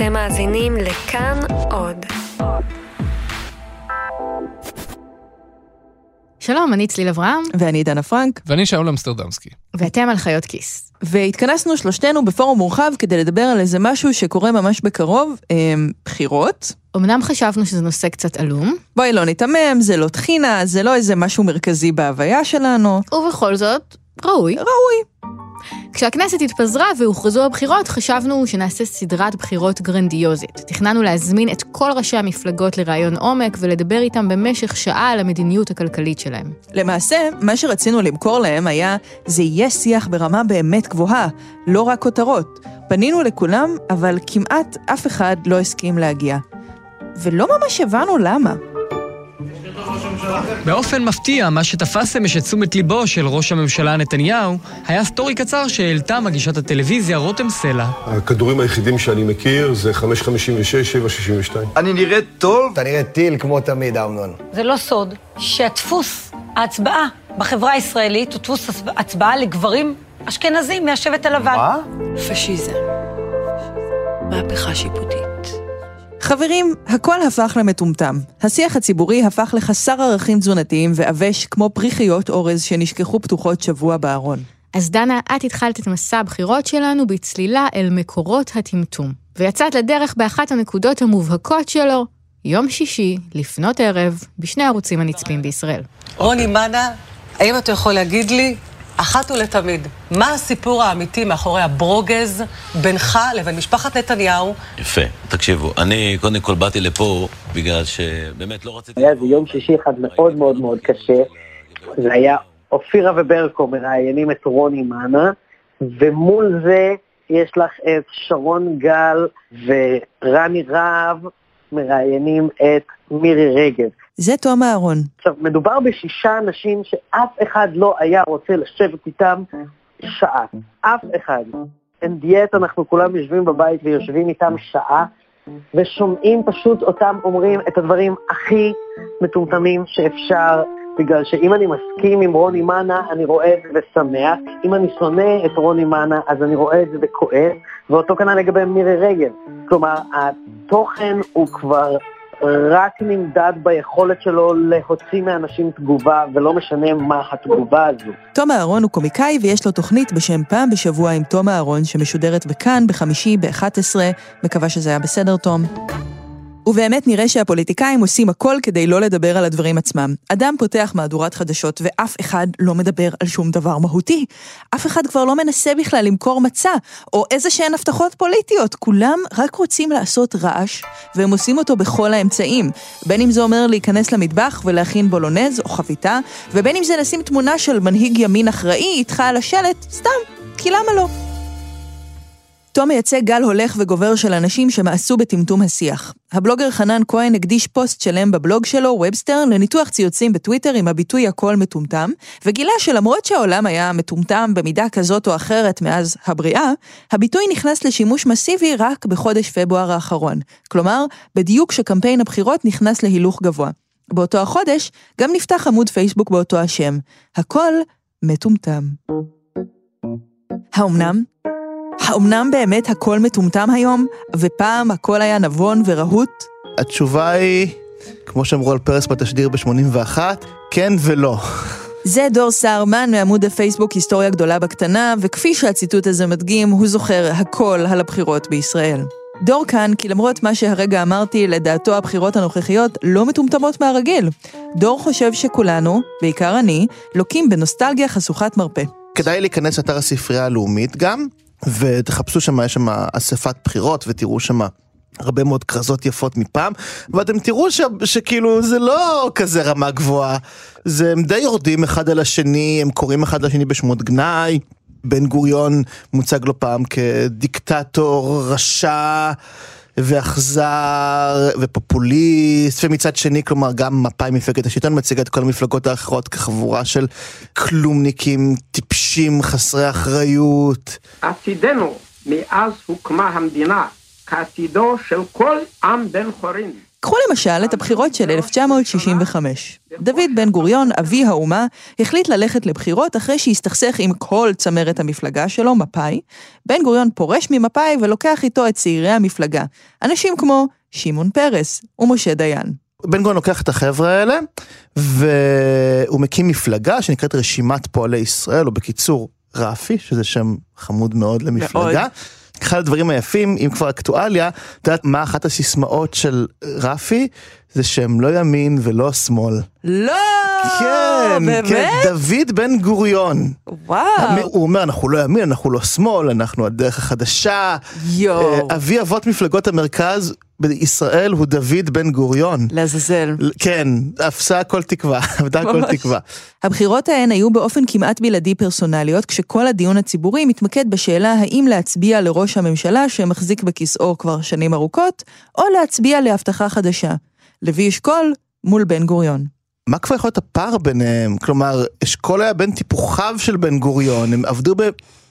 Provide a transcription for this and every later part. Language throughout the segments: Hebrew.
אתם מאזינים לכאן עוד. שלום, אני צליל אברהם, ואני דנה פרנק, ואני שאול אמסטרדמסקי. ואתם על חיות כיס. והתכנסנו שלושתנו בפורום מורחב כדי לדבר על איזה משהו שקורה ממש בקרוב, אה, בחירות. אמנם חשבנו שזה נושא קצת עלום, בואי לא ניתמם, זה לא טחינה, זה לא איזה משהו מרכזי בהוויה שלנו. ובכל זאת, ראוי. ראוי. כשהכנסת התפזרה והוכרזו הבחירות, חשבנו שנעשה סדרת בחירות גרנדיוזית. תכננו להזמין את כל ראשי המפלגות לראיון עומק ולדבר איתם במשך שעה על המדיניות הכלכלית שלהם. למעשה, מה שרצינו למכור להם היה, זה יהיה שיח ברמה באמת גבוהה, לא רק כותרות. פנינו לכולם, אבל כמעט אף אחד לא הסכים להגיע. ולא ממש הבנו למה. באופן מפתיע, מה שתפס אמש את תשומת ליבו של ראש הממשלה נתניהו, היה סטורי קצר שהעלתה מגישת הטלוויזיה רותם סלע. הכדורים היחידים שאני מכיר זה 556, 762. אני נראה טוב? אתה נראה טיל כמו תמיד, אמנון. זה לא סוד שהדפוס ההצבעה בחברה הישראלית הוא דפוס הצבעה לגברים אשכנזים מהשבט הלבן. מה? פשיזם. מהפכה שיפוטית. חברים, הכל הפך למטומטם. השיח הציבורי הפך לחסר ערכים תזונתיים ועבש כמו פריחיות אורז שנשכחו פתוחות שבוע בארון. אז דנה, את התחלת את מסע הבחירות שלנו בצלילה אל מקורות הטמטום. ויצאת לדרך באחת הנקודות המובהקות שלו, יום שישי, לפנות ערב, בשני הערוצים הנצפים בישראל. רוני מנה, האם אתה יכול להגיד לי אחת ולתמיד, מה הסיפור האמיתי מאחורי הברוגז בינך לבין משפחת נתניהו? יפה. תקשיבו, אני קודם כל באתי לפה בגלל שבאמת לא רציתי... היה איזה יום שישי אחד מאוד מאוד מאוד קשה. זה היה אופירה וברקו מראיינים את רוני מאנה, ומול זה יש לך את שרון גל ורני רהב מראיינים את מירי רגב. זה תום אהרון. עכשיו, מדובר בשישה אנשים שאף אחד לא היה רוצה לשבת איתם שעה. אף אחד. אין דיאט, אנחנו כולם יושבים בבית ויושבים איתם שעה, ושומעים פשוט אותם אומרים את הדברים הכי מטומטמים שאפשר, בגלל שאם אני מסכים עם רוני מאנה, אני רואה את זה ושמח, אם אני שונא את רוני מאנה, אז אני רואה את זה וכועס, ואותו כנ"ל לגבי מירי רגב. כלומר, התוכן הוא כבר רק נמדד ביכולת שלו להוציא מאנשים תגובה, ולא משנה מה התגובה הזו. תום אהרון הוא קומיקאי ויש לו תוכנית בשם פעם בשבוע עם תום אהרון, שמשודרת בכאן בחמישי ב-11, מקווה שזה היה בסדר, תום. ובאמת נראה שהפוליטיקאים עושים הכל כדי לא לדבר על הדברים עצמם. אדם פותח מהדורת חדשות ואף אחד לא מדבר על שום דבר מהותי. אף אחד כבר לא מנסה בכלל למכור מצע, או איזה שהן הבטחות פוליטיות. כולם רק רוצים לעשות רעש, והם עושים אותו בכל האמצעים. בין אם זה אומר להיכנס למטבח ולהכין בולונז או חביתה, ובין אם זה לשים תמונה של מנהיג ימין אחראי איתך על השלט, סתם, כי למה לא? תום מייצג גל הולך וגובר של אנשים שמאסו בטמטום השיח. הבלוגר חנן כהן הקדיש פוסט שלם בבלוג שלו, ובסטר, לניתוח ציוצים בטוויטר עם הביטוי הכל מטומטם, וגילה שלמרות שהעולם היה מטומטם במידה כזאת או אחרת מאז הבריאה, הביטוי נכנס לשימוש מסיבי רק בחודש פברואר האחרון. כלומר, בדיוק כשקמפיין הבחירות נכנס להילוך גבוה. באותו החודש גם נפתח עמוד פייסבוק באותו השם. הכל מטומטם. האומנם? האומנם באמת הכל מטומטם היום, ופעם הכל היה נבון ורהוט? התשובה היא, כמו שאמרו על פרס בתשדיר ב-81, כן ולא. זה דור סהרמן מעמוד הפייסבוק היסטוריה גדולה בקטנה, וכפי שהציטוט הזה מדגים, הוא זוכר הכל על הבחירות בישראל. דור כאן, כי למרות מה שהרגע אמרתי, לדעתו הבחירות הנוכחיות לא מטומטמות מהרגיל. דור חושב שכולנו, בעיקר אני, לוקים בנוסטלגיה חשוכת מרפא. כדאי להיכנס לאתר הספרייה הלאומית גם, ותחפשו שם, יש שם אספת בחירות ותראו שם הרבה מאוד כרזות יפות מפעם, ואתם תראו ש, שכאילו זה לא כזה רמה גבוהה, זה הם די יורדים אחד על השני, הם קוראים אחד לשני בשמות גנאי. בן גוריון מוצג לא פעם כדיקטטור רשע ואכזר ופופוליסט ומצד שני כלומר גם מפא"י מפלגת השלטון מציגה את כל המפלגות האחרות כחבורה של כלומניקים טיפשים חסרי אחריות. עתידנו מאז הוקמה המדינה כעתידו של כל עם בן חורין. קחו למשל את הבחירות של 1965. דוד בן גוריון, אבי האומה, החליט ללכת לבחירות אחרי שהסתכסך עם כל צמרת המפלגה שלו, מפא"י. בן גוריון פורש ממפא"י ולוקח איתו את צעירי המפלגה. אנשים כמו שמעון פרס ומשה דיין. בן גוריון לוקח את החבר'ה האלה, והוא מקים מפלגה שנקראת רשימת פועלי ישראל, או בקיצור, רפי, שזה שם חמוד מאוד למפלגה. מאוד. אחד הדברים היפים, אם כבר אקטואליה, את יודעת מה אחת הסיסמאות של רפי? זה שהם לא ימין ולא שמאל. לא! כן, באמת? כן, דוד בן גוריון. וואו. הוא אומר, אנחנו לא ימין, אנחנו לא שמאל, אנחנו הדרך החדשה. יואו. אה, אבי אבות מפלגות המרכז בישראל הוא דוד בן גוריון. לעזאזל. כן, אפסה כל תקווה, אבדה כל תקווה. הבחירות ההן היו באופן כמעט בלעדי פרסונליות, כשכל הדיון הציבורי מתמקד בשאלה האם להצביע לראש הממשלה שמחזיק בכיסאו כבר שנים ארוכות, או להצביע להבטחה חדשה. לוי אשכול מול בן גוריון. מה כבר יכול להיות הפער ביניהם? כלומר, אשכול היה בין טיפוחיו של בן גוריון, הם עבדו ב...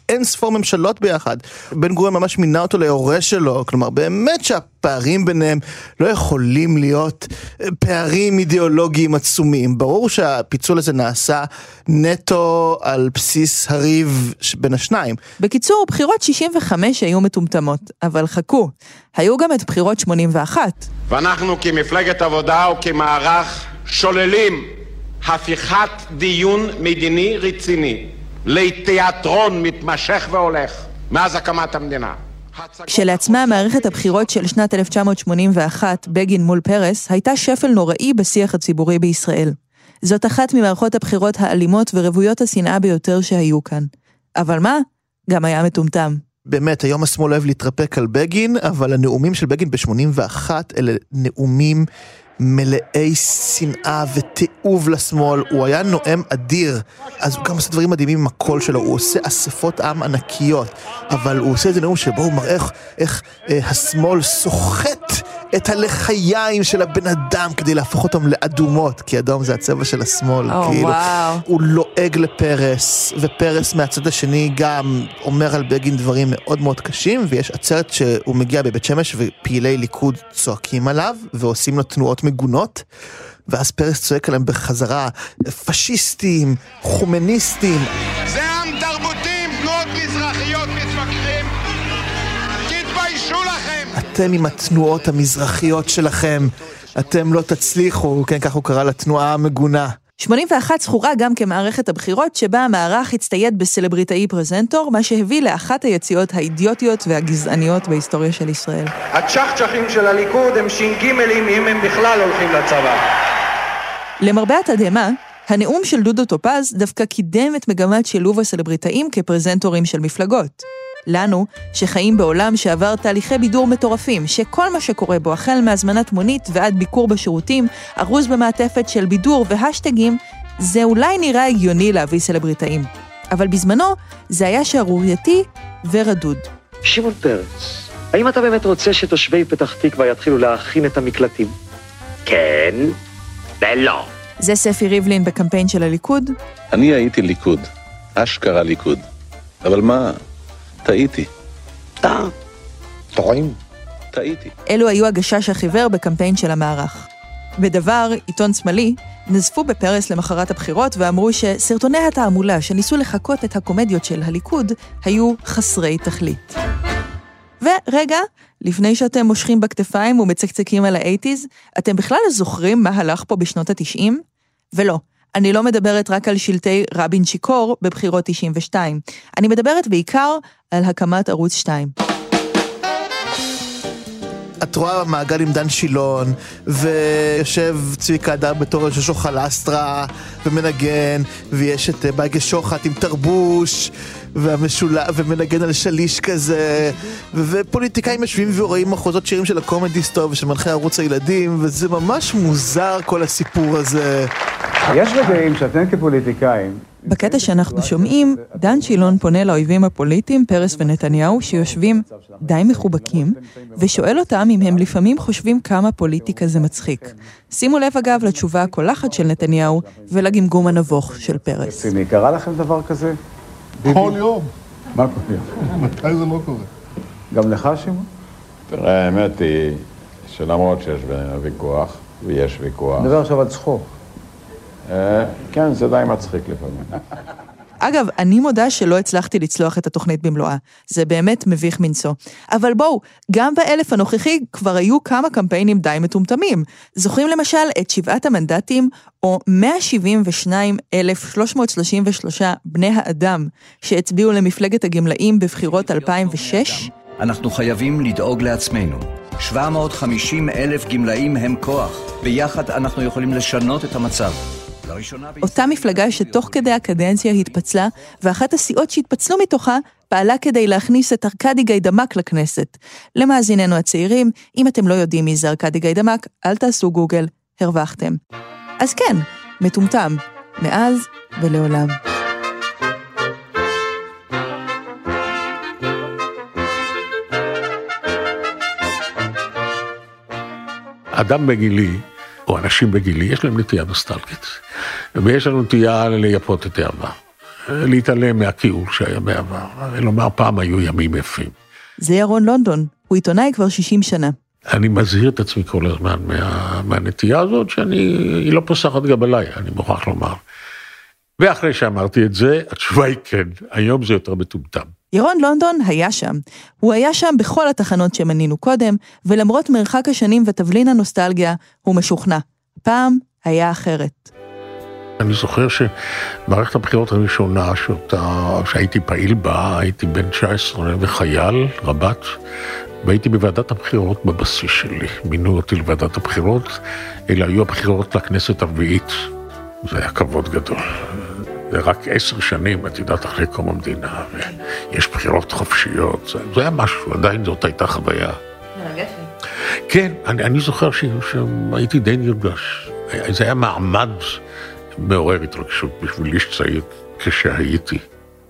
אין ספור ממשלות ביחד. בן גוריון ממש מינה אותו ליורש שלו, כלומר באמת שהפערים ביניהם לא יכולים להיות אה, פערים אידיאולוגיים עצומים. ברור שהפיצול הזה נעשה נטו על בסיס הריב בין השניים. בקיצור, בחירות 65 היו מטומטמות, אבל חכו, היו גם את בחירות 81. ואנחנו כמפלגת עבודה וכמערך שוללים הפיכת דיון מדיני רציני לתיאטרון מתמשך והולך מאז הקמת המדינה. כשלעצמה מערכת הבחירות של שנת 1981, בגין מול פרס, הייתה שפל נוראי בשיח הציבורי בישראל. זאת אחת ממערכות הבחירות האלימות ורוויות השנאה ביותר שהיו כאן. אבל מה? גם היה מטומטם. באמת, היום השמאל אוהב להתרפק על בגין, אבל הנאומים של בגין ב-81 אלה נאומים מלאי שנאה ותיעוב לשמאל, הוא היה נואם אדיר, אז הוא גם עושה דברים מדהימים עם הקול שלו, הוא עושה אספות עם ענקיות, אבל הוא עושה איזה נאום שבו הוא מראה איך, איך אה, השמאל סוחט את הלחיים של הבן אדם כדי להפוך אותם לאדומות, כי אדום זה הצבע של השמאל, oh, כאילו, וואו. הוא לועג לפרס, ופרס מהצד השני גם אומר על בגין דברים מאוד מאוד קשים, ויש עצרת שהוא מגיע בבית שמש ופעילי ליכוד צועקים עליו, ועושים לו תנועות מגונות, ואז פרס צועק עליהם בחזרה, פשיסטים, חומניסטים. זה עם אתם עם התנועות המזרחיות שלכם, אתם לא תצליחו, כן, כך הוא קרא לתנועה המגונה. 81 זכורה גם כמערכת הבחירות שבה המערך הצטייד בסלבריטאי פרזנטור, מה שהביא לאחת היציאות האידיוטיות והגזעניות בהיסטוריה של ישראל. הצ'חצ'חים של הליכוד הם ש"ג אם הם בכלל הולכים לצבא. למרבה התדהמה, הנאום של דודו טופז דווקא קידם את מגמת שילוב הסלבריטאים כפרזנטורים של מפלגות. לנו, שחיים בעולם שעבר תהליכי בידור מטורפים, שכל מה שקורה בו, החל מהזמנת מונית ועד ביקור בשירותים, ארוז במעטפת של בידור והשטגים, זה אולי נראה הגיוני להביא סלבריטאים. אבל בזמנו, זה היה שערורייתי ורדוד. שמעון פרץ, האם אתה באמת רוצה שתושבי פתח תקווה יתחילו להכין את המקלטים? כן ולא. זה ספי ריבלין בקמפיין של הליכוד. אני הייתי ליכוד, אשכרה ליכוד. אבל מה, טעיתי. טעה. טועים. טעיתי. אלו היו הגשש החיוור בקמפיין של המערך. בדבר, עיתון שמאלי, נזפו בפרס למחרת הבחירות ואמרו שסרטוני התעמולה שניסו לחקות את הקומדיות של הליכוד היו חסרי תכלית. ורגע, לפני שאתם מושכים בכתפיים ומצקצקים על האייטיז, אתם בכלל זוכרים מה הלך פה בשנות התשעים? ולא, אני לא מדברת רק על שלטי רבין שיכור בבחירות 92, אני מדברת בעיקר על הקמת ערוץ 2. את רואה מעגל עם דן שילון, ויושב צביקה אדם בתור לו חלסטרה, ומנגן, ויש את בייגה שוחט עם תרבוש, והמשול... ומנגן על שליש כזה, ופוליטיקאים יושבים ורואים מחוזות שירים של הקומדי סטור ושל מנחי ערוץ הילדים, וזה ממש מוזר כל הסיפור הזה. יש רגעים שאתם כפוליטיקאים... בקטע שאנחנו שומעים, דן שילון פונה לאויבים הפוליטיים, פרס ונתניהו, שיושבים די מחובקים, ושואל אותם אם הם לפעמים חושבים כמה פוליטיקה זה מצחיק. שימו לב אגב לתשובה הקולחת של נתניהו ולגמגום הנבוך של פרס. קרה לכם דבר כזה? כל יום. מה כל יום? מתי זה לא קורה? גם לך, שמעון? תראה, האמת היא שלמרות שיש בינינו ויכוח, ויש ויכוח... נדבר עכשיו על צחוק. אה, כן, זה די מצחיק לפעמים. אגב, אני מודה שלא הצלחתי לצלוח את התוכנית במלואה. זה באמת מביך מנשוא. אבל בואו, גם באלף הנוכחי כבר היו כמה קמפיינים די מטומטמים. זוכרים למשל את שבעת המנדטים, או 172,333 בני האדם שהצביעו למפלגת הגמלאים בבחירות 2006? אנחנו חייבים לדאוג לעצמנו. 750 אלף גמלאים הם כוח. ביחד אנחנו יכולים לשנות את המצב. אותה מפלגה שתוך כדי הקדנציה התפצלה, ואחת הסיעות שהתפצלו מתוכה פעלה כדי להכניס את ארכדי גיידמק לכנסת. למאזיננו הצעירים, אם אתם לא יודעים מי זה ארכדי גיידמק, אל תעשו גוגל, הרווחתם. אז כן, מטומטם, מאז ולעולם. אדם בגילי, או אנשים בגילי, יש להם נטייה נוסטלגית. ויש לנו נטייה לייפות את העבר. להתעלם מהכיעור שהיה בעבר, ולומר פעם היו ימים יפים. זה ירון לונדון, הוא עיתונאי כבר 60 שנה. אני מזהיר את עצמי כל הזמן מה, מהנטייה הזאת, שאני, היא לא פוסחת גם עליי, אני מוכרח לומר. ואחרי שאמרתי את זה, התשובה היא כן, היום זה יותר מטומטם. ירון לונדון היה שם. הוא היה שם בכל התחנות שמנינו קודם, ולמרות מרחק השנים ותבלין הנוסטלגיה, הוא משוכנע. פעם היה אחרת. אני זוכר שמערכת הבחירות הראשונה שאותה, שהייתי פעיל בה, הייתי בן 19 וחייל, רבת, והייתי בוועדת הבחירות בבסיס שלי. מינו אותי לוועדת הבחירות, אלה היו הבחירות לכנסת הרביעית. זה היה כבוד גדול. זה רק עשר שנים, את יודעת, אחרי קום המדינה, ויש בחירות חופשיות, זה, זה היה משהו, עדיין זאת הייתה חוויה. כן, אני, אני זוכר שהייתי די נרגש. זה היה מעמד מעורר התרגשות בשביל איש צעיר כשהייתי.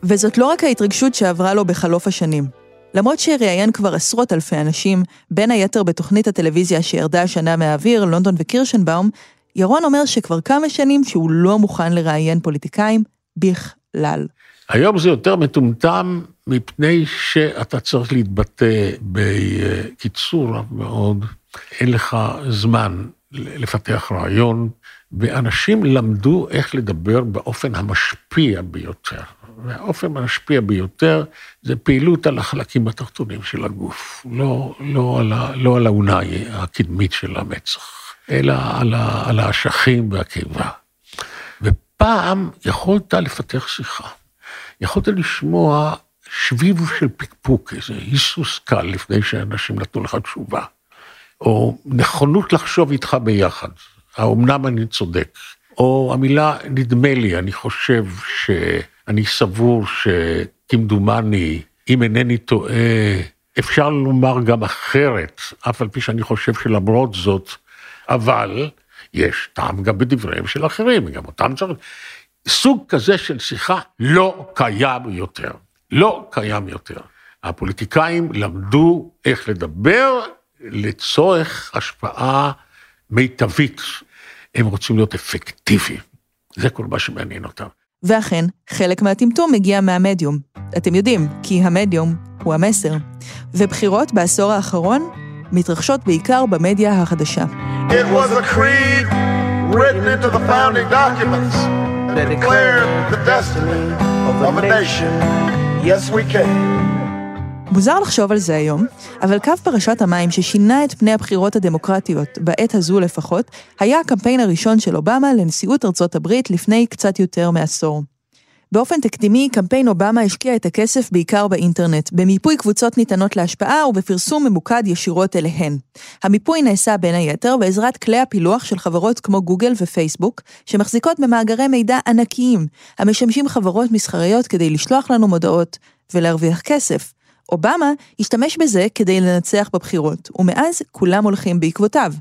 וזאת לא רק ההתרגשות שעברה לו בחלוף השנים. למרות שראיין כבר עשרות אלפי אנשים, בין היתר בתוכנית הטלוויזיה שירדה השנה מהאוויר, לונדון וקירשנבאום, ירון אומר שכבר כמה שנים שהוא לא מוכן לראיין פוליטיקאים בכלל. היום זה יותר מטומטם מפני שאתה צריך להתבטא בקיצור רב מאוד, אין לך זמן לפתח רעיון, ואנשים למדו איך לדבר באופן המשפיע ביותר. והאופן המשפיע ביותר זה פעילות על החלקים התחתונים של הגוף, לא, לא, על, ה, לא על האונאי הקדמית של המצח, אלא על, ה, על האשכים והקיבה. ופעם יכולת לפתח שיחה, יכולת לשמוע שביב של פקפוק, איזה היסוס קל לפני שאנשים נתנו לך תשובה, או נכונות לחשוב איתך ביחד. האומנם אני צודק? או המילה נדמה לי, אני חושב שאני סבור שכמדומני, אם אינני טועה, אפשר לומר גם אחרת, אף על פי שאני חושב שלמרות זאת, אבל יש טעם גם בדבריהם של אחרים, גם אותם צריך... סוג כזה של שיחה לא קיים יותר. לא קיים יותר. הפוליטיקאים למדו איך לדבר לצורך השפעה מיטבית. הם רוצים להיות אפקטיביים. זה כל מה שמעניין אותם. ואכן, חלק מהטמטום מגיע מהמדיום. אתם יודעים, כי המדיום הוא המסר. ובחירות בעשור האחרון מתרחשות בעיקר במדיה החדשה. It was a creed written into the founding documents that declared the destiny of a nation. Yes, we can. מוזר לחשוב על זה היום, אבל קו פרשת המים ששינה את פני הבחירות הדמוקרטיות, בעת הזו לפחות, היה הקמפיין הראשון של אובמה לנשיאות ארצות הברית לפני קצת יותר מעשור. באופן תקדימי, קמפיין אובמה השקיע את הכסף בעיקר באינטרנט, במיפוי קבוצות ניתנות להשפעה ובפרסום ממוקד ישירות אליהן. המיפוי נעשה בין היתר בעזרת כלי הפילוח של חברות כמו גוגל ופייסבוק, שמחזיקות במאגרי מידע ענקיים, המשמשים חברות מסחריות כדי לשלוח לנו מודעות ולהרוויח כסף. אובמה השתמש בזה כדי לנצח בבחירות, ומאז כולם הולכים בעקבותיו.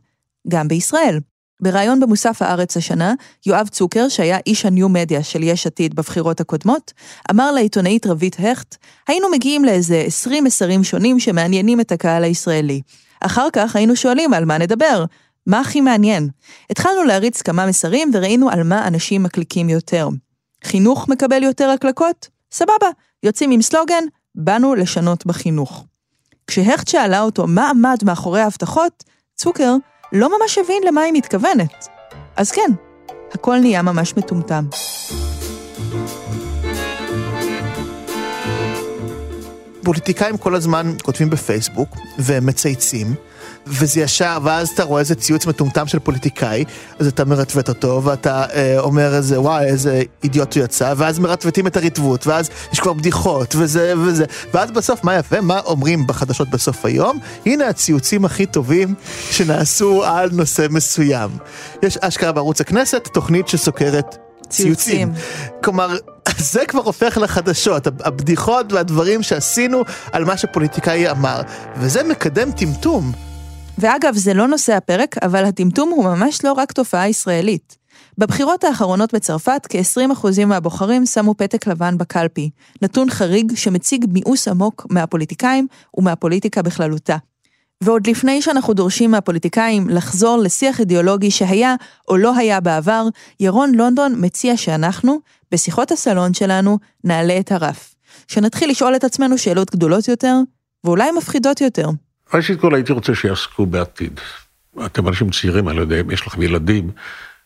גם בישראל. בריאיון במוסף הארץ השנה, יואב צוקר, שהיה איש הניו-מדיה של יש עתיד בבחירות הקודמות, אמר לעיתונאית רבית הכט, היינו מגיעים לאיזה 20 מסרים שונים שמעניינים את הקהל הישראלי. אחר כך היינו שואלים על מה נדבר, מה הכי מעניין? התחלנו להריץ כמה מסרים וראינו על מה אנשים מקליקים יותר. חינוך מקבל יותר הקלקות? סבבה, יוצאים עם סלוגן, באנו לשנות בחינוך. כשהכט שאלה אותו מה עמד מאחורי ההבטחות, צוקר לא ממש הבין למה היא מתכוונת. אז כן, הכל נהיה ממש מטומטם. פוליטיקאים כל הזמן כותבים בפייסבוק ומצייצים, וזה ישר, ואז אתה רואה איזה ציוץ מטומטם של פוליטיקאי, אז אתה מרטווט אותו, ואתה אה, אומר איזה וואי, איזה אידיוט הוא יצא, ואז מרטווטים את הריטווט, ואז יש כבר בדיחות, וזה וזה, ואז בסוף, מה יפה? מה אומרים בחדשות בסוף היום? הנה הציוצים הכי טובים שנעשו על נושא מסוים. יש אשכרה בערוץ הכנסת תוכנית שסוקרת ציוצים. כלומר, זה כבר הופך לחדשות, הבדיחות והדברים שעשינו על מה שפוליטיקאי אמר, וזה מקדם טמטום. ואגב, זה לא נושא הפרק, אבל הטמטום הוא ממש לא רק תופעה ישראלית. בבחירות האחרונות בצרפת, כ-20% מהבוחרים שמו פתק לבן בקלפי, נתון חריג שמציג מיאוס עמוק מהפוליטיקאים ומהפוליטיקה בכללותה. ועוד לפני שאנחנו דורשים מהפוליטיקאים לחזור לשיח אידיאולוגי שהיה או לא היה בעבר, ירון לונדון מציע שאנחנו, בשיחות הסלון שלנו, נעלה את הרף. שנתחיל לשאול את עצמנו שאלות גדולות יותר, ואולי מפחידות יותר. ראשית כל הייתי רוצה שיעסקו בעתיד. אתם אנשים צעירים, אני לא יודע אם יש לכם ילדים,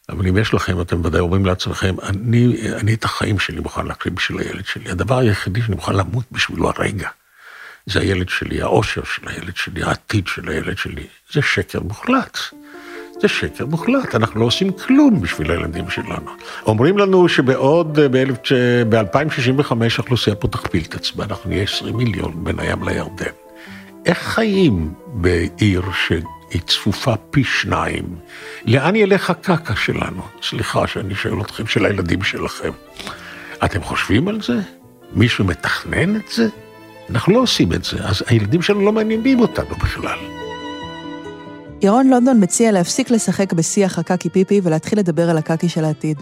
אבל אם יש לכם, אתם ודאי אומרים לעצמכם, אני, אני את החיים שלי מוכן להקריב בשביל הילד שלי. הדבר היחידי שאני מוכן למות בשבילו הרגע. זה הילד שלי, האושר של הילד שלי, העתיד של הילד שלי. זה שקר מוחלט. זה שקר מוחלט, אנחנו לא עושים כלום בשביל הילדים שלנו. אומרים לנו שבעוד, ב-2065 האוכלוסייה פה תכפיל את עצמה, אנחנו נהיה 20 מיליון בין הים לירדן. איך חיים בעיר שהיא צפופה פי שניים? לאן ילך הקקה שלנו? סליחה שאני שואל אתכם, של הילדים שלכם. אתם חושבים על זה? מישהו מתכנן את זה? אנחנו לא עושים את זה, אז הילדים שלנו לא מעניינים אותנו בכלל. ירון לונדון מציע להפסיק לשחק בשיח הקקי פיפי ולהתחיל לדבר על הקקי של העתיד.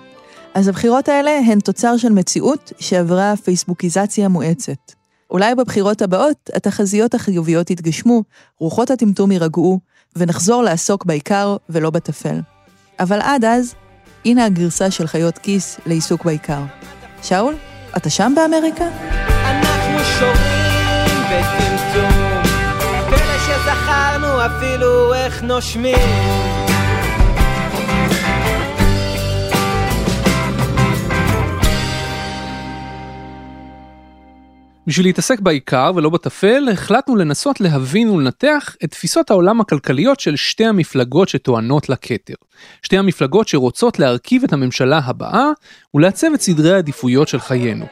אז הבחירות האלה הן תוצר של מציאות שעברה פייסבוקיזציה מואצת. אולי בבחירות הבאות התחזיות החיוביות יתגשמו, רוחות הטמטום יירגעו, ונחזור לעסוק בעיקר ולא בטפל. אבל עד אז, הנה הגרסה של חיות כיס לעיסוק בעיקר. שאול, אתה שם באמריקה? אנחנו שורים בטמטום, פלא שזכרנו אפילו איך נושמים. בשביל להתעסק בעיקר ולא בטפל, החלטנו לנסות להבין ולנתח את תפיסות העולם הכלכליות של שתי המפלגות שטוענות לכתר. שתי המפלגות שרוצות להרכיב את הממשלה הבאה ולעצב את סדרי העדיפויות של חיינו.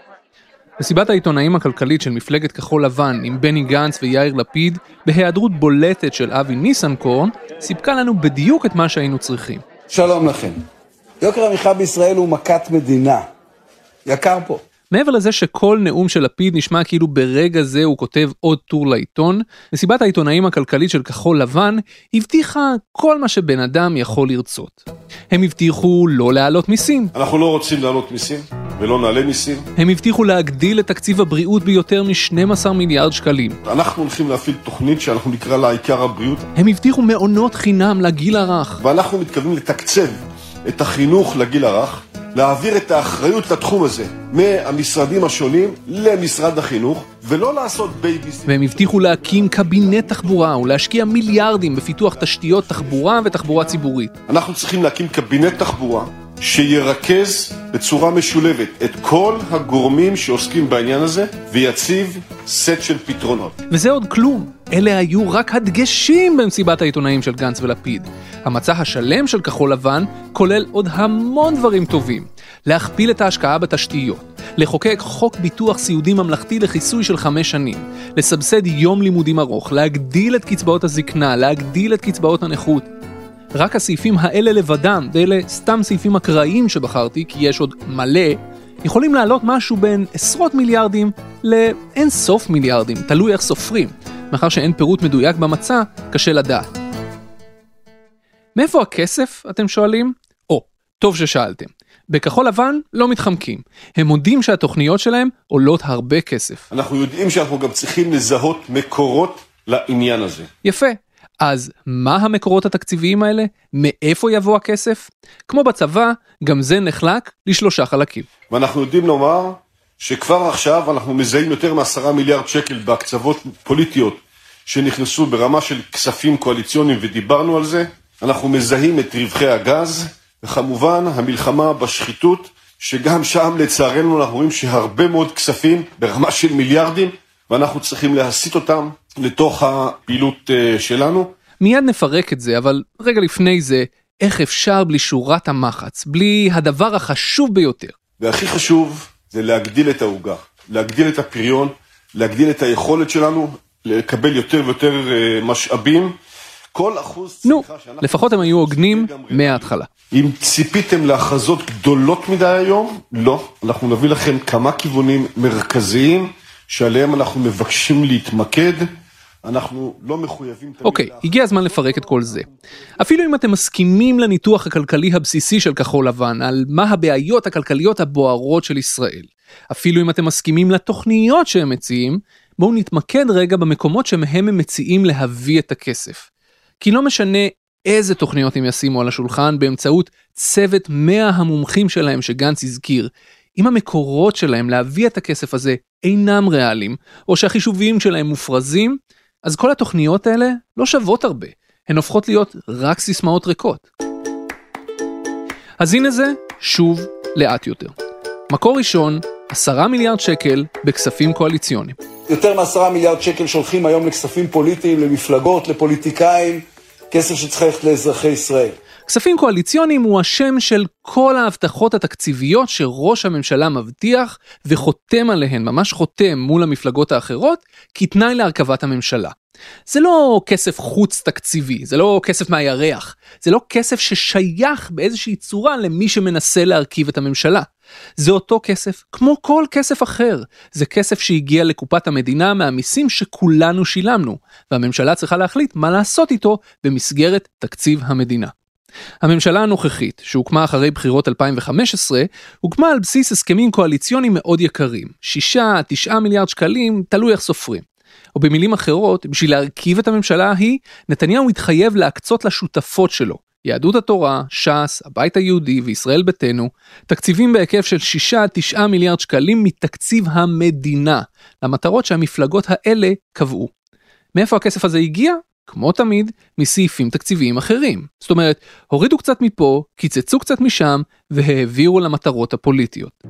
מסיבת העיתונאים הכלכלית של מפלגת כחול לבן עם בני גנץ ויאיר לפיד, בהיעדרות בולטת של אבי ניסנקורן, סיפקה לנו בדיוק את מה שהיינו צריכים. שלום לכם. יוקר המחיה בישראל הוא מכת מדינה. יקר פה. מעבר לזה שכל נאום של לפיד נשמע כאילו ברגע זה הוא כותב עוד טור לעיתון, מסיבת העיתונאים הכלכלית של כחול לבן הבטיחה כל מה שבן אדם יכול לרצות. הם הבטיחו לא להעלות מיסים. אנחנו לא רוצים להעלות מיסים ולא נעלה מיסים. הם הבטיחו להגדיל את תקציב הבריאות ביותר מ-12 מיליארד שקלים. אנחנו הולכים להפעיל תוכנית שאנחנו נקרא לה עיקר הבריאות. הם הבטיחו מעונות חינם לגיל הרך. ואנחנו מתכוונים לתקצב את החינוך לגיל הרך. להעביר את האחריות לתחום הזה מהמשרדים השונים למשרד החינוך, ולא לעשות בייביסים. והם הבטיחו להקים קבינט תחבורה ולהשקיע מיליארדים בפיתוח תשתיות תחבורה ותחבורה ציבורית. אנחנו צריכים להקים קבינט תחבורה שירכז בצורה משולבת את כל הגורמים שעוסקים בעניין הזה ויציב סט של פתרונות. וזה עוד כלום, אלה היו רק הדגשים במסיבת העיתונאים של גנץ ולפיד. המצע השלם של כחול לבן כולל עוד המון דברים טובים. להכפיל את ההשקעה בתשתיות, לחוקק חוק ביטוח סיעודי ממלכתי לכיסוי של חמש שנים, לסבסד יום לימודים ארוך, להגדיל את קצבאות הזקנה, להגדיל את קצבאות הנכות, רק הסעיפים האלה לבדם, ואלה סתם סעיפים אקראיים שבחרתי, כי יש עוד מלא, יכולים לעלות משהו בין עשרות מיליארדים לאין סוף מיליארדים, תלוי איך סופרים. מאחר שאין פירוט מדויק במצע, קשה לדעת. מאיפה הכסף, אתם שואלים? או, טוב ששאלתם. בכחול לבן לא מתחמקים. הם מודים שהתוכניות שלהם עולות הרבה כסף. אנחנו יודעים שאנחנו גם צריכים לזהות מקורות לעניין הזה. יפה. אז מה המקורות התקציביים האלה? מאיפה יבוא הכסף? כמו בצבא, גם זה נחלק לשלושה חלקים. ואנחנו יודעים לומר שכבר עכשיו אנחנו מזהים יותר מעשרה מיליארד שקל בהקצבות פוליטיות שנכנסו ברמה של כספים קואליציוניים ודיברנו על זה. אנחנו מזהים את רווחי הגז, וכמובן המלחמה בשחיתות, שגם שם לצערנו אנחנו רואים שהרבה מאוד כספים ברמה של מיליארדים, ואנחנו צריכים להסיט אותם לתוך הפעילות אה, שלנו. מיד נפרק את זה, אבל רגע לפני זה, איך אפשר בלי שורת המחץ, בלי הדבר החשוב ביותר? והכי חשוב זה להגדיל את העוגה, להגדיל את הפריון, להגדיל את היכולת שלנו לקבל יותר ויותר אה, משאבים. כל אחוז נו, לפחות הם היו הוגנים מההתחלה. אם ציפיתם להכרזות גדולות מדי היום, לא. אנחנו נביא לכם כמה כיוונים מרכזיים שעליהם אנחנו מבקשים להתמקד. אנחנו לא מחויבים... אוקיי, okay, הגיע הזמן לפרק את כל זה. אפילו אם אתם מסכימים לניתוח הכלכלי הבסיסי של כחול לבן, על מה הבעיות הכלכליות הבוערות של ישראל, אפילו אם אתם מסכימים לתוכניות שהם מציעים, בואו נתמקד רגע במקומות שמהם הם מציעים להביא את הכסף. כי לא משנה איזה תוכניות הם ישימו על השולחן באמצעות צוות 100 המומחים שלהם שגנץ הזכיר, אם המקורות שלהם להביא את הכסף הזה אינם ריאליים, או שהחישובים שלהם מופרזים, אז כל התוכניות האלה לא שוות הרבה, הן הופכות להיות רק סיסמאות ריקות. אז הנה זה, שוב, לאט יותר. מקור ראשון, 10 מיליארד שקל בכספים קואליציוניים. יותר מעשרה מיליארד שקל שולחים היום לכספים פוליטיים, למפלגות, לפוליטיקאים, כסף שצריך ללכת לאזרחי ישראל. כספים קואליציוניים הוא השם של כל ההבטחות התקציביות שראש הממשלה מבטיח וחותם עליהן, ממש חותם מול המפלגות האחרות, כתנאי להרכבת הממשלה. זה לא כסף חוץ תקציבי, זה לא כסף מהירח, זה לא כסף ששייך באיזושהי צורה למי שמנסה להרכיב את הממשלה. זה אותו כסף כמו כל כסף אחר, זה כסף שהגיע לקופת המדינה מהמיסים שכולנו שילמנו, והממשלה צריכה להחליט מה לעשות איתו במסגרת תקציב המדינה. הממשלה הנוכחית, שהוקמה אחרי בחירות 2015, הוקמה על בסיס הסכמים קואליציוניים מאוד יקרים, 6-9 מיליארד שקלים, תלוי איך סופרים. או במילים אחרות, בשביל להרכיב את הממשלה ההיא, נתניהו התחייב להקצות לשותפות שלו, יהדות התורה, ש"ס, הבית היהודי וישראל ביתנו, תקציבים בהיקף של 6-9 מיליארד שקלים מתקציב המדינה, למטרות שהמפלגות האלה קבעו. מאיפה הכסף הזה הגיע? כמו תמיד, מסעיפים תקציביים אחרים. זאת אומרת, הורידו קצת מפה, קיצצו קצת משם, והעבירו למטרות הפוליטיות.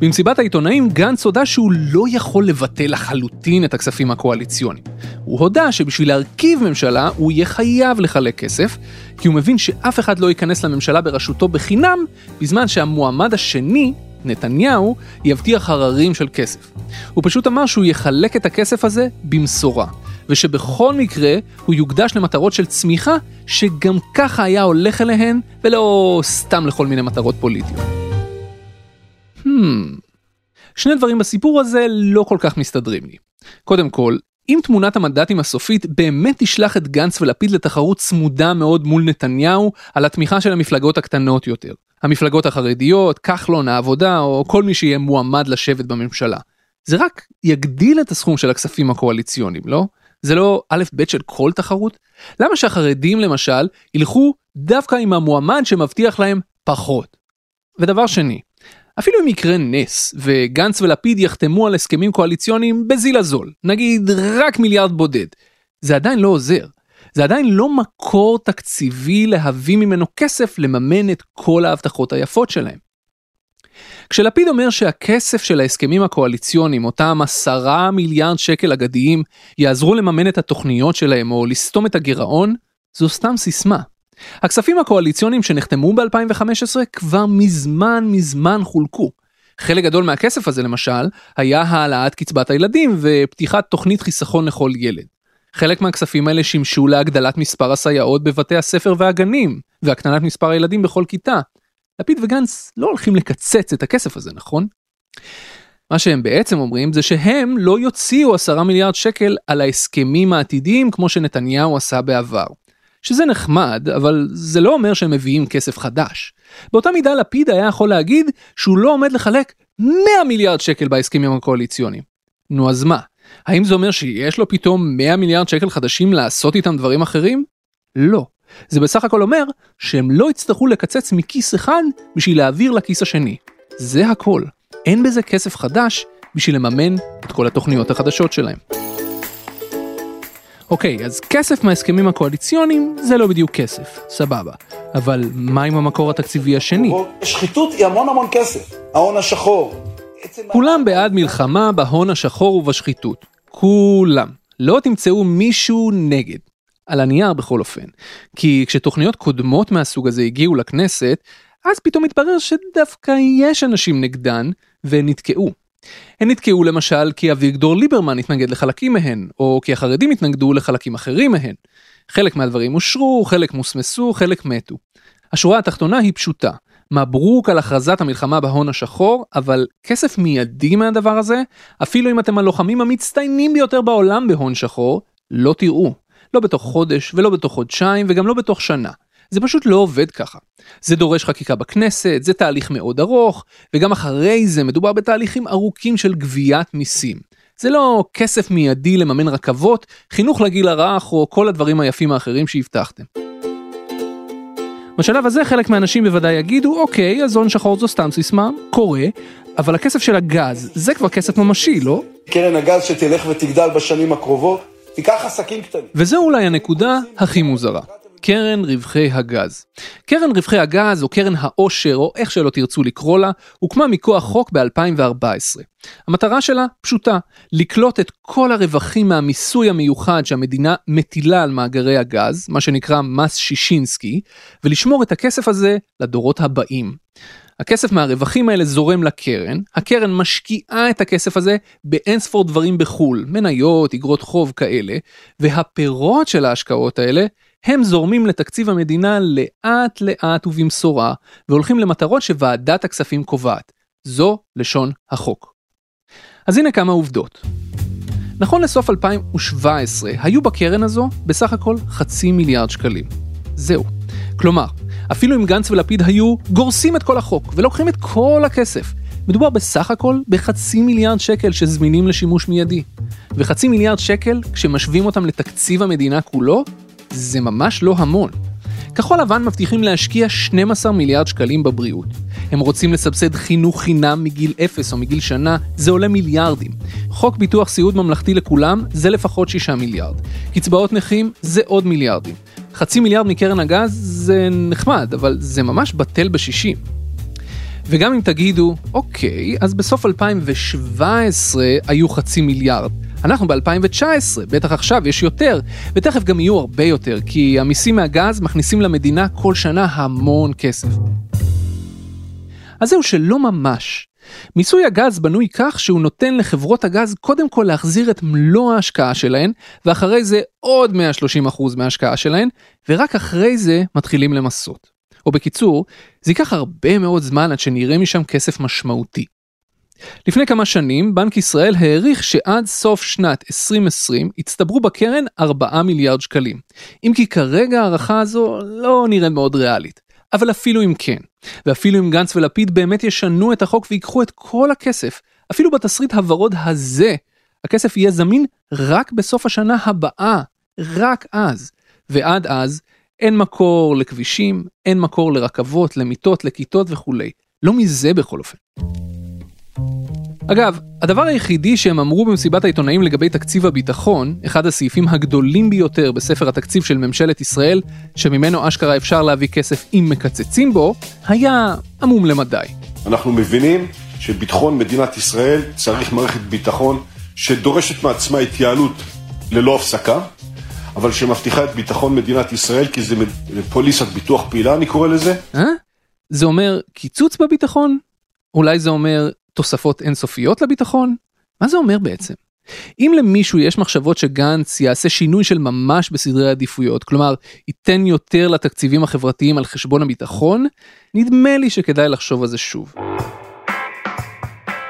במסיבת העיתונאים גנץ הודה שהוא לא יכול לבטל לחלוטין את הכספים הקואליציוניים. הוא הודה שבשביל להרכיב ממשלה הוא יהיה חייב לחלק כסף, כי הוא מבין שאף אחד לא ייכנס לממשלה בראשותו בחינם, בזמן שהמועמד השני, נתניהו, יבטיח הררים של כסף. הוא פשוט אמר שהוא יחלק את הכסף הזה במשורה, ושבכל מקרה הוא יוקדש למטרות של צמיחה, שגם ככה היה הולך אליהן, ולא סתם לכל מיני מטרות פוליטיות. Hmm. שני דברים בסיפור הזה לא כל כך מסתדרים לי. קודם כל, אם תמונת המנדטים הסופית באמת תשלח את גנץ ולפיד לתחרות צמודה מאוד מול נתניהו על התמיכה של המפלגות הקטנות יותר, המפלגות החרדיות, כחלון, העבודה או כל מי שיהיה מועמד לשבת בממשלה. זה רק יגדיל את הסכום של הכספים הקואליציוניים, לא? זה לא א' ב' של כל תחרות? למה שהחרדים למשל ילכו דווקא עם המועמד שמבטיח להם פחות? ודבר שני, אפילו אם יקרה נס וגנץ ולפיד יחתמו על הסכמים קואליציוניים בזיל הזול, נגיד רק מיליארד בודד, זה עדיין לא עוזר. זה עדיין לא מקור תקציבי להביא ממנו כסף לממן את כל ההבטחות היפות שלהם. כשלפיד אומר שהכסף של ההסכמים הקואליציוניים, אותם עשרה מיליארד שקל אגדיים, יעזרו לממן את התוכניות שלהם או לסתום את הגירעון, זו סתם סיסמה. הכספים הקואליציוניים שנחתמו ב-2015 כבר מזמן מזמן חולקו. חלק גדול מהכסף הזה למשל היה העלאת קצבת הילדים ופתיחת תוכנית חיסכון לכל ילד. חלק מהכספים האלה שימשו להגדלת מספר הסייעות בבתי הספר והגנים והקטנת מספר הילדים בכל כיתה. לפיד וגנץ לא הולכים לקצץ את הכסף הזה, נכון? מה שהם בעצם אומרים זה שהם לא יוציאו 10 מיליארד שקל על ההסכמים העתידיים כמו שנתניהו עשה בעבר. שזה נחמד, אבל זה לא אומר שהם מביאים כסף חדש. באותה מידה לפיד היה יכול להגיד שהוא לא עומד לחלק 100 מיליארד שקל בהסכמים הקואליציוניים. נו אז מה? האם זה אומר שיש לו פתאום 100 מיליארד שקל חדשים לעשות איתם דברים אחרים? לא. זה בסך הכל אומר שהם לא יצטרכו לקצץ מכיס אחד בשביל להעביר לכיס השני. זה הכל. אין בזה כסף חדש בשביל לממן את כל התוכניות החדשות שלהם. אוקיי, אז כסף מההסכמים הקואליציוניים זה לא בדיוק כסף, סבבה. אבל מה עם המקור התקציבי השני? שחיתות היא המון המון כסף. ההון השחור. כולם בעד מלחמה בהון השחור ובשחיתות. כולם. לא תמצאו מישהו נגד. על הנייר בכל אופן. כי כשתוכניות קודמות מהסוג הזה הגיעו לכנסת, אז פתאום התברר שדווקא יש אנשים נגדן, והן נתקעו. הן נתקעו למשל כי אביגדור ליברמן התנגד לחלקים מהן, או כי החרדים התנגדו לחלקים אחרים מהן. חלק מהדברים אושרו, חלק מוסמסו, חלק מתו. השורה התחתונה היא פשוטה, מברוק על הכרזת המלחמה בהון השחור, אבל כסף מיידי מהדבר הזה, אפילו אם אתם הלוחמים המצטיינים ביותר בעולם בהון שחור, לא תראו. לא בתוך חודש, ולא בתוך חודשיים, וגם לא בתוך שנה. זה פשוט לא עובד ככה. זה דורש חקיקה בכנסת, זה תהליך מאוד ארוך, וגם אחרי זה מדובר בתהליכים ארוכים של גביית מיסים. זה לא כסף מיידי לממן רכבות, חינוך לגיל הרך או כל הדברים היפים האחרים שהבטחתם. בשלב הזה חלק מהאנשים בוודאי יגידו, אוקיי, אז הון שחור זו סתם סיסמה, קורה, אבל הכסף של הגז, זה כבר כסף ממשי, לא? קרן הגז שתלך ותגדל בשנים הקרובות, תיקח עסקים קטנים. וזו אולי הנקודה הכי מוזרה. קרן רווחי הגז. קרן רווחי הגז או קרן העושר או איך שלא תרצו לקרוא לה, הוקמה מכוח חוק ב-2014. המטרה שלה פשוטה, לקלוט את כל הרווחים מהמיסוי המיוחד שהמדינה מטילה על מאגרי הגז, מה שנקרא מס שישינסקי, ולשמור את הכסף הזה לדורות הבאים. הכסף מהרווחים האלה זורם לקרן, הקרן משקיעה את הכסף הזה באין ספור דברים בחו"ל, מניות, אגרות חוב כאלה, והפירות של ההשקעות האלה הם זורמים לתקציב המדינה לאט לאט ובמשורה, והולכים למטרות שוועדת הכספים קובעת. זו לשון החוק. אז הנה כמה עובדות. נכון לסוף 2017, היו בקרן הזו בסך הכל חצי מיליארד שקלים. זהו. כלומר, אפילו אם גנץ ולפיד היו גורסים את כל החוק ולוקחים את כל הכסף, מדובר בסך הכל בחצי מיליארד שקל שזמינים לשימוש מיידי. וחצי מיליארד שקל, כשמשווים אותם לתקציב המדינה כולו, זה ממש לא המון. כחול לבן מבטיחים להשקיע 12 מיליארד שקלים בבריאות. הם רוצים לסבסד חינוך חינם מגיל 0 או מגיל שנה, זה עולה מיליארדים. חוק ביטוח סיעוד ממלכתי לכולם, זה לפחות 6 מיליארד. קצבאות נכים, זה עוד מיליארדים. חצי מיליארד מקרן הגז זה נחמד, אבל זה ממש בטל בשישים. וגם אם תגידו, אוקיי, אז בסוף 2017 היו חצי מיליארד. אנחנו ב-2019, בטח עכשיו יש יותר, ותכף גם יהיו הרבה יותר, כי המיסים מהגז מכניסים למדינה כל שנה המון כסף. אז זהו שלא ממש. מיסוי הגז בנוי כך שהוא נותן לחברות הגז קודם כל להחזיר את מלוא ההשקעה שלהן, ואחרי זה עוד 130% מההשקעה שלהן, ורק אחרי זה מתחילים למסות. או בקיצור, זה ייקח הרבה מאוד זמן עד שנראה משם כסף משמעותי. לפני כמה שנים בנק ישראל העריך שעד סוף שנת 2020 הצטברו בקרן 4 מיליארד שקלים. אם כי כרגע ההערכה הזו לא נראית מאוד ריאלית. אבל אפילו אם כן, ואפילו אם גנץ ולפיד באמת ישנו את החוק ויקחו את כל הכסף, אפילו בתסריט הוורוד הזה, הכסף יהיה זמין רק בסוף השנה הבאה, רק אז. ועד אז, אין מקור לכבישים, אין מקור לרכבות, למיטות, לכיתות וכולי. לא מזה בכל אופן. אגב, הדבר היחידי שהם אמרו במסיבת העיתונאים לגבי תקציב הביטחון, אחד הסעיפים הגדולים ביותר בספר התקציב של ממשלת ישראל, שממנו אשכרה אפשר להביא כסף אם מקצצים בו, היה עמום למדי. אנחנו מבינים שביטחון מדינת ישראל צריך מערכת ביטחון שדורשת מעצמה התייעלות ללא הפסקה, אבל שמבטיחה את ביטחון מדינת ישראל, כי זה פוליסת ביטוח פעילה, אני קורא לזה. אה? זה אומר קיצוץ בביטחון? אולי זה אומר תוספות אינסופיות לביטחון? מה זה אומר בעצם? אם למישהו יש מחשבות שגנץ יעשה שינוי של ממש בסדרי העדיפויות, כלומר ייתן יותר לתקציבים החברתיים על חשבון הביטחון, נדמה לי שכדאי לחשוב על זה שוב.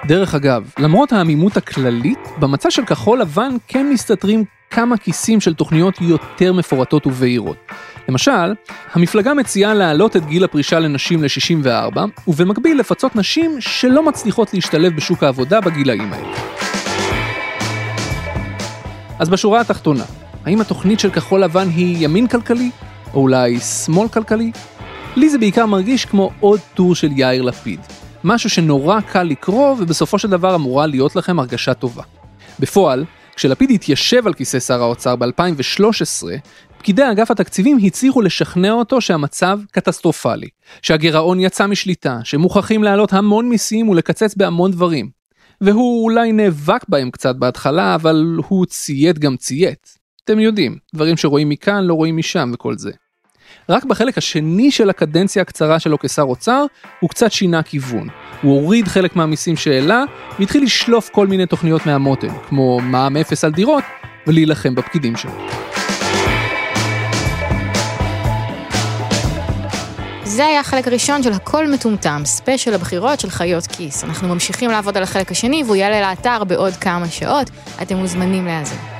דרך אגב, למרות העמימות הכללית, במצע של כחול לבן כן מסתתרים כמה כיסים של תוכניות יותר מפורטות ובהירות. למשל, המפלגה מציעה להעלות את גיל הפרישה לנשים ל-64, ובמקביל לפצות נשים שלא מצליחות להשתלב בשוק העבודה בגילאים האלה. אז בשורה התחתונה, האם התוכנית של כחול לבן היא ימין כלכלי, או אולי שמאל כלכלי? לי זה בעיקר מרגיש כמו עוד טור של יאיר לפיד. משהו שנורא קל לקרוא ובסופו של דבר אמורה להיות לכם הרגשה טובה. בפועל, כשלפיד התיישב על כיסא שר האוצר ב-2013, פקידי אגף התקציבים הצליחו לשכנע אותו שהמצב קטסטרופלי, שהגירעון יצא משליטה, שמוכרחים להעלות המון מיסים ולקצץ בהמון דברים. והוא אולי נאבק בהם קצת בהתחלה, אבל הוא ציית גם ציית. אתם יודעים, דברים שרואים מכאן לא רואים משם וכל זה. רק בחלק השני של הקדנציה הקצרה שלו כשר אוצר, הוא קצת שינה כיוון. הוא הוריד חלק מהמיסים שהעלה, והתחיל לשלוף כל מיני תוכניות מהמותן, כמו מע"מ אפס על דירות, ולהילחם בפקידים שלו. זה היה החלק הראשון של הכל מטומטם, ספיישל הבחירות של חיות כיס. אנחנו ממשיכים לעבוד על החלק השני והוא יעלה לאתר בעוד כמה שעות, אתם מוזמנים להאזין.